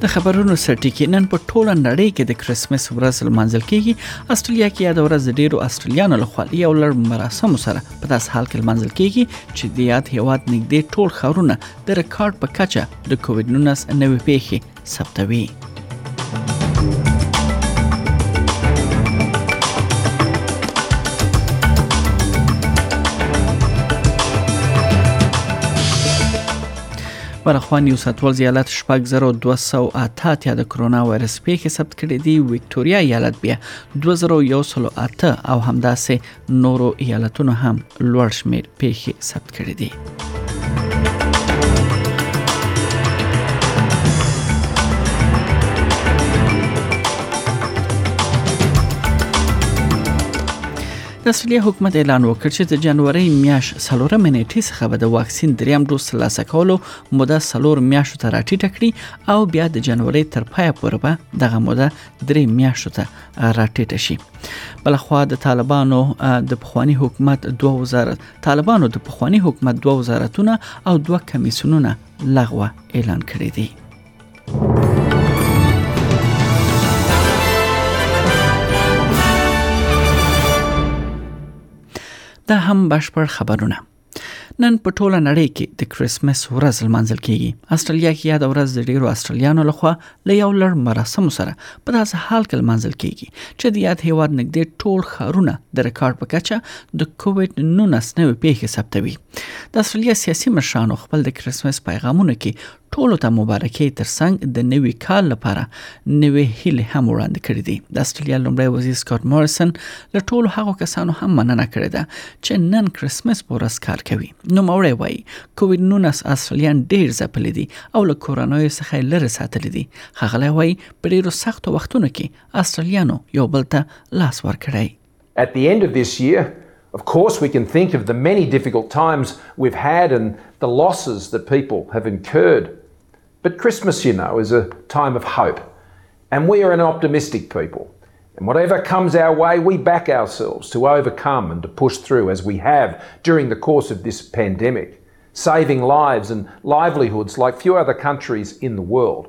د خبرونو سرټکی نن په ټوله نړۍ کې د کریسمس ورځ لمانځل کیږي استرالیا کې یاد ورځ د ډیرو استرالیانو لخوا یو لړ مراسم سره په داس حال کې لمانځل کیږي چې د یاد هیواد نږدې ټول خبرونه د ریکارډ په کچه د کووډ 19 نوې پیښې ثبتوي بل خو نیو ساتوال زیالت شپږ زرو 208 اتیا د کرونا وایرس پیښې ثبت کړې دي وکټوریا ایالت بیا 2108 او همداسې نورو ایالتونو هم لوړ شمیر پیښې ثبت کړې دي د سوریې حکومت اعلان وکړ چې د جنوري میاش سلورمه نیټه څخه به د واکسین دریم ډوز ترلاسه کولو موده سلور میاشتو ته راټیټه کړي او بیا د جنوري تر پایه پورې به دغه موده درې میاشتو ته راټیټه شي بلخوا د طالبانو د پخوانی حکومت دوه وزارت طالبانو د پخوانی حکومت دوه وزارتونه او دوه کمیسیونونه لغوه اعلان کړی دی دا هم بشپړ خبرونه نن په ټوله نړۍ کې د کریسمس ورځ لمانځل کیږي استرالیا کې یاد ورځ د ډیرو استرالیانو لخوا له یو لړ مراسمو سره په داسې حال کې لمانځل کیږي چې د یاد هیواد نږدې ټول خارونه د ریکارډ په کچه د کووډ 19 نوې پیښې ثبتوي د استرالیا سیاسي مشرانو خپل د کریسمس پیغامونه کې ټولو ته مبارکي ترڅنګ د نوي کال لپاره نوې هیلې هم وړاندې کړې دي د استرالیا لومړی وزیر سکاټ موریسن له ټولو هغو کسانو هم مننه کړې ده چې نن کرسمس په ورځ کار کوي نو موري وایي کووډ 19 استرالیان ډیر ځپلې دي او له کورنوي څخه لره ساتلې دي خغلی وایي په ډیرو سختو وختونو کې استرالیانو یو بل ته لاس ورکړی At the end of this year, Of course, we can think of the many difficult times we've had and the losses that people have incurred But Christmas, you know, is a time of hope. And we are an optimistic people. And whatever comes our way, we back ourselves to overcome and to push through as we have during the course of this pandemic, saving lives and livelihoods like few other countries in the world.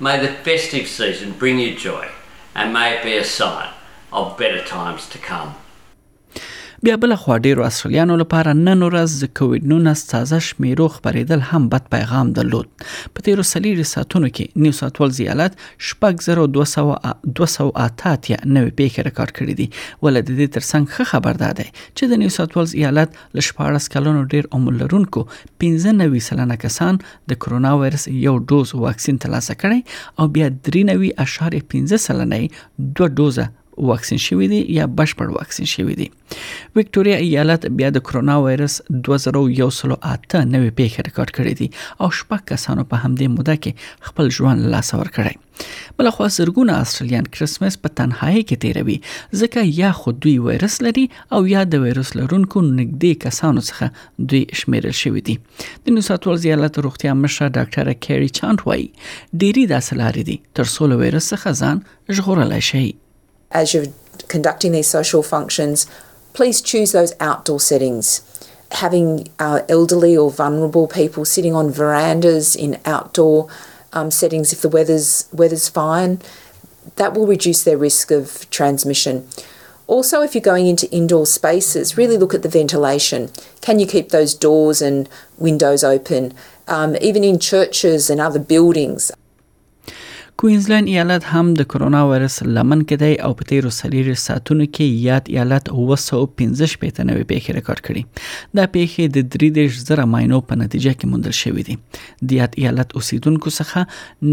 May the festive season bring you joy and may it be a sign of better times to come. بیا بل خو ډیرو استرالیانو لپاره نن ورځ د کووډ 19 تازه شمیرو خبرېدل هم بد پیغام درلود په تیرو سلیری ساتونو کې نیو ساوت ولز ایالت 6288 نوې پیښې ریکارډ کړې دي ولې د دې ترڅنګ ښه خبر ده چې د نیو ساوت ولز ایالت له 14 کلنو ډیر عمر لرونکو 95 سلنه کسان د کرونا وایرس یو ډوز واکسین ترلاسه کړي او بیا 93.15 سلنه دوه ډوزه واکسین شوی دی یا بشپړ واکسین شوی دی وکټوريا ایالت بیا د کرونا وایرس 2018 نوې پیښه ریکارډ کړې دي او شپږ کسانو په همدې موده کې خپل ژوند لاس ور کړی بلخوا زرګونه استرالیان کریسمس په تنهایی کې تیروي ځکه یا خو دوی وایرس لري او یا د وایرس لرونکو نږدې کسانو څخه دوی شمیرل شوی دي د نیو ساوث ویلز ایالت روغتیا مشره ډاکټر کیری چانټ وایي ډیری داسې لارې دي تر څو له وایرس څخه ځان ژغورلی شي as you're conducting these social functions, please choose those outdoor settings. Having uh, elderly or vulnerable people sitting on verandas in outdoor um, settings, if the weather's weather's fine, that will reduce their risk of transmission. Also, if you're going into indoor spaces, really look at the ventilation. Can you keep those doors and windows open? Um, even in churches and other buildings, کوینزلند ایالت هم د کرونا وایرس لمن کې دی او په تیرو سلیری ساعتونو کې یاد ایالت 215 پیته نوې پیښې ریکارډ کړي دا پیښې د 30 زره ماینو په نتیجه کې موندل شوې دي د یاد ایالت اوسیدونکو څخه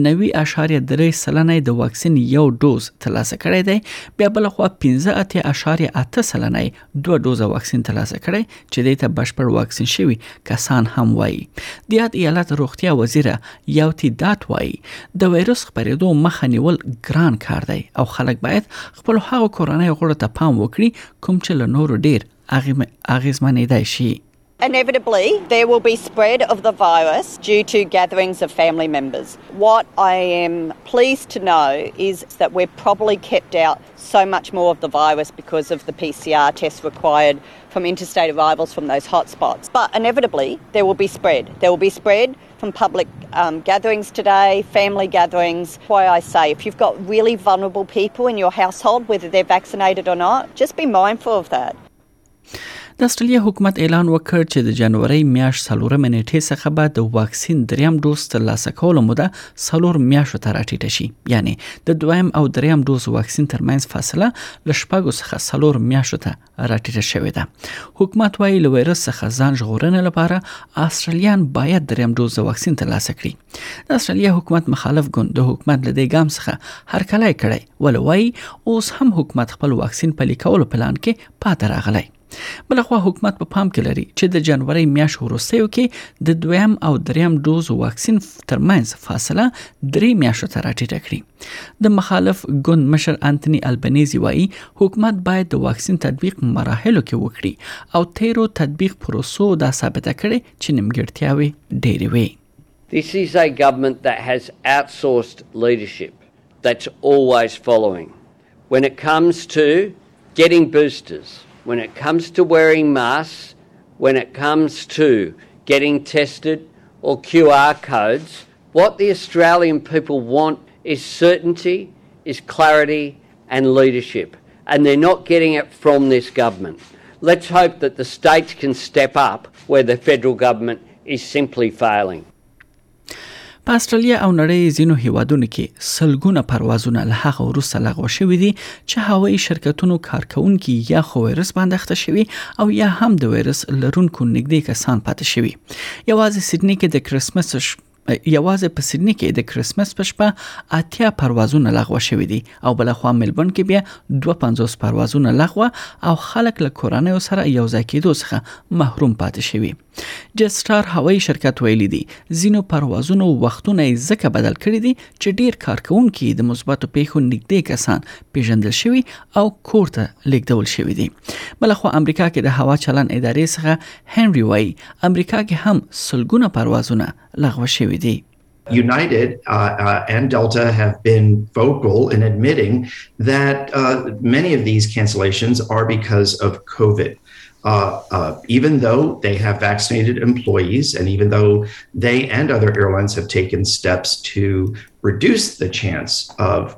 90.3 سلنه د واکسین یو ډوز ترلاسه کړی دی بیا بل خو 15.8 سلنه دوه ډوزه واکسین ترلاسه کړی چې دې ته بشپړ واکسین شوی کسان هم وایي د یاد ایالت روغتیا وزیر یوتی دات وایي د وایروس خپرېدو مخه نیول ګران کار دی او خلک باید خپل هغو کورنۍ غړو ته پام وکړي کوم چې له نورو ډیر اغیزمنېدای شي Inevitably, there will be spread of the virus due to gatherings of family members. What I am pleased to know is that we're probably kept out so much more of the virus because of the PCR tests required from interstate arrivals from those hotspots. But inevitably, there will be spread. There will be spread from public um, gatherings today, family gatherings. Why I say, if you've got really vulnerable people in your household, whether they're vaccinated or not, just be mindful of that. د استرالیا حکومت اعلان وکړ چې د جنوري میاشت څلورمه نیټه څخه به د واکسین دریم ډوز ترلاسه کولو موده څلور میاشتو ته راټیټه شي یعنی د دویم او دریم ډوز واکسین ترمنځ فاصله له شپږو څخه څلور میاشتو ته راټیټه شوې ده حکومت وایي له وایرس څخه ځان ژغورنې لپاره استرالیان باید دریم ډوز واکسین ترلاسه کړي د استرالیا حکومت مخالف ګوند د حکومت له دې ګام څخه هرکلی کړی ولوي اوس هم حکومت خپل واکسین پلي کولو پلان کې پاتې راغلی بلخوا حکومت په پام کې لري چې د جنوري میاشت وروستیو کې د دویم او دریم ډوز واکسین ترمنځ فاصله درې میاشتو ته راټیټه کړي د مخالف ګوند مشر انټونی البنيزي وایي حکومت باید د واکسین تطبیق مراحلو کې وکړي او تیرو تطبیق پروسو دا ثابته کړي چې نیمګړتیاوي ډېرې وي This is a government that has outsourced leadership that's always following When it comes to getting boosters, when it comes to wearing masks, when it comes to getting tested or QR codes, what the Australian people want is certainty, is clarity, and leadership. And they're not getting it from this government. Let's hope that the states can step up where the federal government is simply failing. په استرالیا او نړۍ ځینو هیوادونو کې سلګونه پروازونه له هغه وروسته لغوه شوې دي چې هوایي شرکتونو کارکونکي یا خو وایرس باندې اخته شوي او یا هم د وایرس لرونکو نږدې کسان پاتې شوي یوازې سیدنی کې د کریسمس یوازې په سیدنی کې د کریسمس په شپه اتیا پروازونه لغوه شوې دي او بلخوا ملبون کې بیا 250 پروازونه لغوه او خلک له کورنۍ سره یو ځای کېدو څخه محروم پاتې شوي دي جسټار هوایي شرکت ویلي دي ځینو پروازونو وختونه یې ځکه بدل کړي دي چې ډیر کارکونکي د مثبتو پیښو نږدې کسان پیژندل شوي او کور ته لیږدول شوي دي بلخو امریکا کې د هوا چلن ادارې څخه هنري وایي امریکا کې هم سلګونه پروازونه لغوه شوي دي United uh, uh, and Delta have been vocal in admitting that uh, many of these cancellations are because of COVID. uh, uh, even though they have vaccinated employees and even though they and other airlines have taken steps to reduce the chance of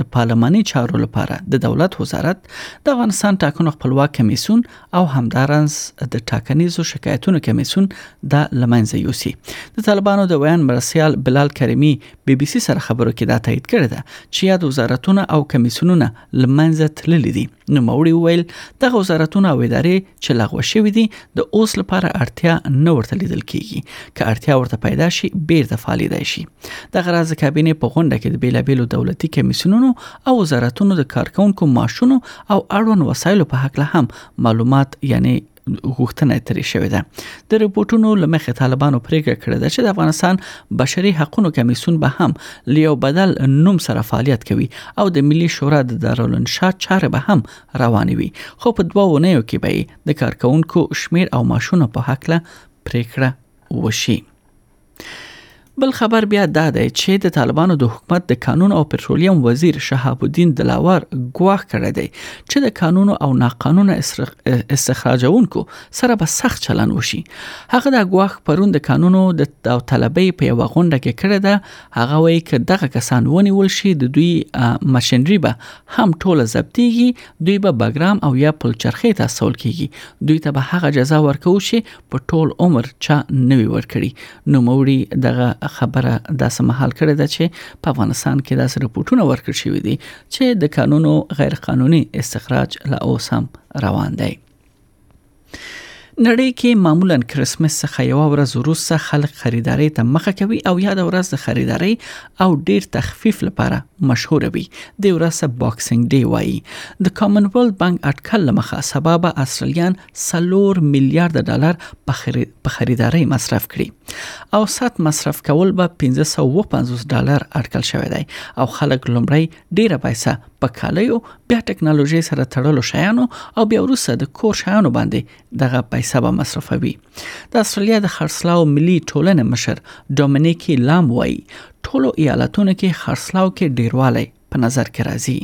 د پارلماني چارو لپاره د دولت وزارت د افغانستان ټاکنو خپلواک کمیسون او همدارنس د ټاکنیزو شکایتونو کمیسون دا لمنځه یوسي د طالبانو د ویان مرسیال بلال کریمی بي بي سي سره خبرو کې دا تایید کړی ده چې یاد وزارتونه او کمیسونونه لمنځه تللي دي نوموړي وویل دغه وزارتونه او ادارې چې لغوه شوې دي د اوس لپاره اړتیا نه ورته لیدل کیږي که اړتیا ورته پیدا شي بیرته فعالیدای شي د غراز کابینه په غونډه کې د بیلابیلو دولتي کمیسیونونو او وزارتونو د کارکونکو معاشونو او اړوند وسایلو په حق له هم معلومات یعنی غوښتنه ترې شوې ده د رپورټونو لمخې طالبانو پریکړه کړې ده چې د افغانستان بشري حقوقو کمیسیون به هم لیو بدل نوم سره فعالیت کوي او د ملي شورا د دارالانشاء چارې به هم روانې وي خو په دوه ونیو کې به د کارکونکو شمیر او ماشونو په حق له پریکړه وشي بل خبر بیا دا دی چې د طالبانو د حکومت د قانون او پټرولیم وزیر شهاب الدین دلاور ګواښ کړی دی چې د قانون او ناقانونه استخراجونکو سره به سخت چلن وشي هغه دا ګواښ پرون د قانونو د طالبې په یو غونډه کې کړی دی هغه وایي چې دغه کسان ونیول شي د دوی ماشينري به هم ټوله ضبطيږي دوی به بګرام او یا پلچرخې ته سول کیږي دوی ته به هغه جزا ورکو شي په ټول عمر چا نه وی ورکړي نو موري دغه خبره داسې محل کړې ده چې په افغانستان کې داسې رپورټونه ورکړ شوې دي چې د قانونو غیر قانوني استخراج لا اوس هم روان دی نړۍ کې معمولا کریسمس څخه یو ورځ وروسته خلک خریداري ته مخه کوي او یاد ورځ د خریداري او ډیر تخفیف لپاره مشهور وي د ورځ باکسینګ ډی وایي د کامن ورلد بانک اټکل لمخه سبب استرالیان څلور میلیارد ډالر په خریداري مصرف کړي او سات مصرف کول به 1550 ډالر اټکل شوی دی او خلک لومړی ډیره پیسې په کالیو بیا ټکنالوژي سره تړلو شیانو او بیا وروسته د کور شیانو باندې دغه پیسې به مصرفوي د استرالیا د خرڅلاو ملي ټولنې مشر ډومینیکی لام وایي ټولو ایالتونو کې خرڅلاو کې ډیروالی په نظر کې راځي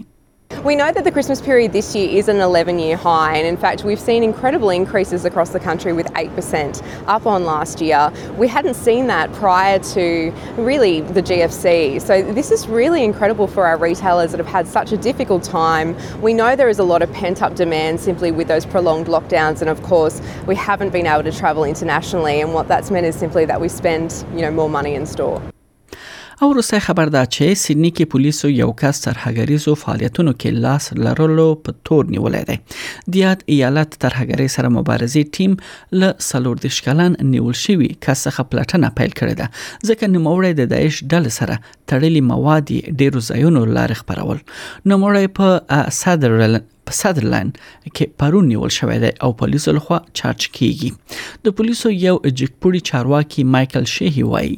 We know that the Christmas period this year is an 11 year high, and in fact, we've seen incredible increases across the country with 8% up on last year. We hadn't seen that prior to really the GFC. So, this is really incredible for our retailers that have had such a difficult time. We know there is a lot of pent up demand simply with those prolonged lockdowns, and of course, we haven't been able to travel internationally, and what that's meant is simply that we spend you know, more money in store. او وروستی خبر دا چې سیدنی کې پولیسو یو کس ترهګریزو فعالیتونو کې لاس لرلو په تور نیولای دی د یاد ایالت ترهګری سره مبارزې ټیم له سلور دیش کلن نیول شوی کس څخه پلټنه پیل کړې ده ځکه نوموړی د داعش ډلې سره تړلي مواد ډیرو ځایونو لار خبرول نوموړی په صدر په سدرلند کې پرون نیول شوې ده او پولیسو لخوا چارج کیږي د پولیسو یو جګپوړي چارواکي مايكل شيهي وایي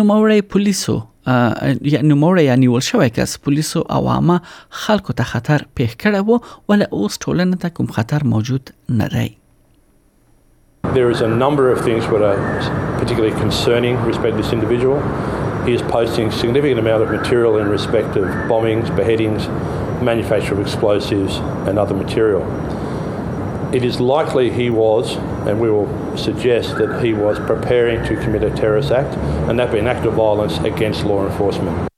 نو موري پولیسو نو موري یا نیول شوی کس پولیسو او عامه خلکو ته خطر پیښ کړی وو ول اوس ټولنه ته کوم خطر موجود نه دی There is a number of things that are particularly concerning respect to this individual. He is posting significant amount of material in respect of bombings, beheadings, manufacture of explosives and other material. It is likely he was, and we will suggest that he was preparing to commit a terrorist act, and that be an act of violence against law enforcement.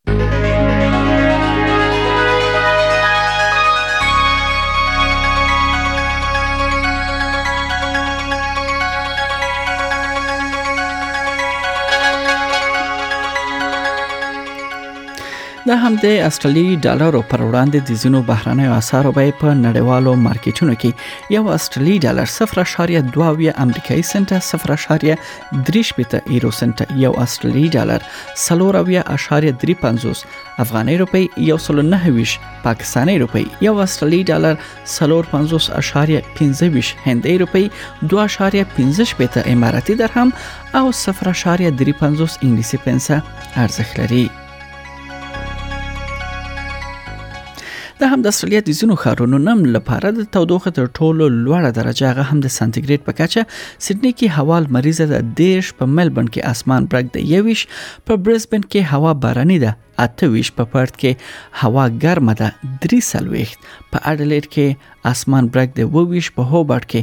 د همدې استرالی ډالرو پر وړاندې د زینو بهرنیو اسعارو بیې په نړیوالو مارکیټونو کې یو استرالی ډالر 0.2 امریکایي سنت 0.1 درې شپېته یورو سنت یو استرالی ډالر سلور او یا اشاریه درې پنځوس افغاني روپی یو سل نه ویش پاکستاني روپی یو استرالی ډالر سلور پنځوس اشاریه پنځه ویش هندۍ روپی دوه اشاریه پنځه شپېته اماراتي درهم او صفر اشاریه درې پنځوس انګلیسي پنسه ارزښت لري د هم د سولیت د ځینو ښارونو نم لپاره د تودوخه تر ټولو لوړه درجه هغه هم د سانتیګریډ په کچه سیدنی کې هوا مریضه ده دیش په ملبن کې اسمان برګ د یویش په برزبن کې هوا باراني ده اته ویش په پرت کې هوا ګرمه ده درې سلويخت په اډلیډ کې اسمان برګ د وویش په هوبرټ کې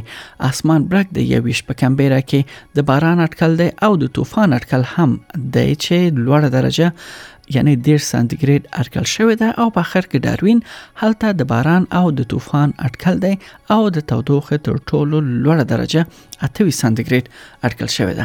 اسمان برګ د یویش په کمبيره کې د باران اټکل دی او د طوفان اټکل هم دی چې لوړه درجه یعنی 10 سانتیګریډ اټکل شوې ده او په اخر کې داروین هلته د باران او د طوفان اټکل دی او د تودوخه تر ټولو لوړه درجه 28 سانتیګریډ اټکل شوې ده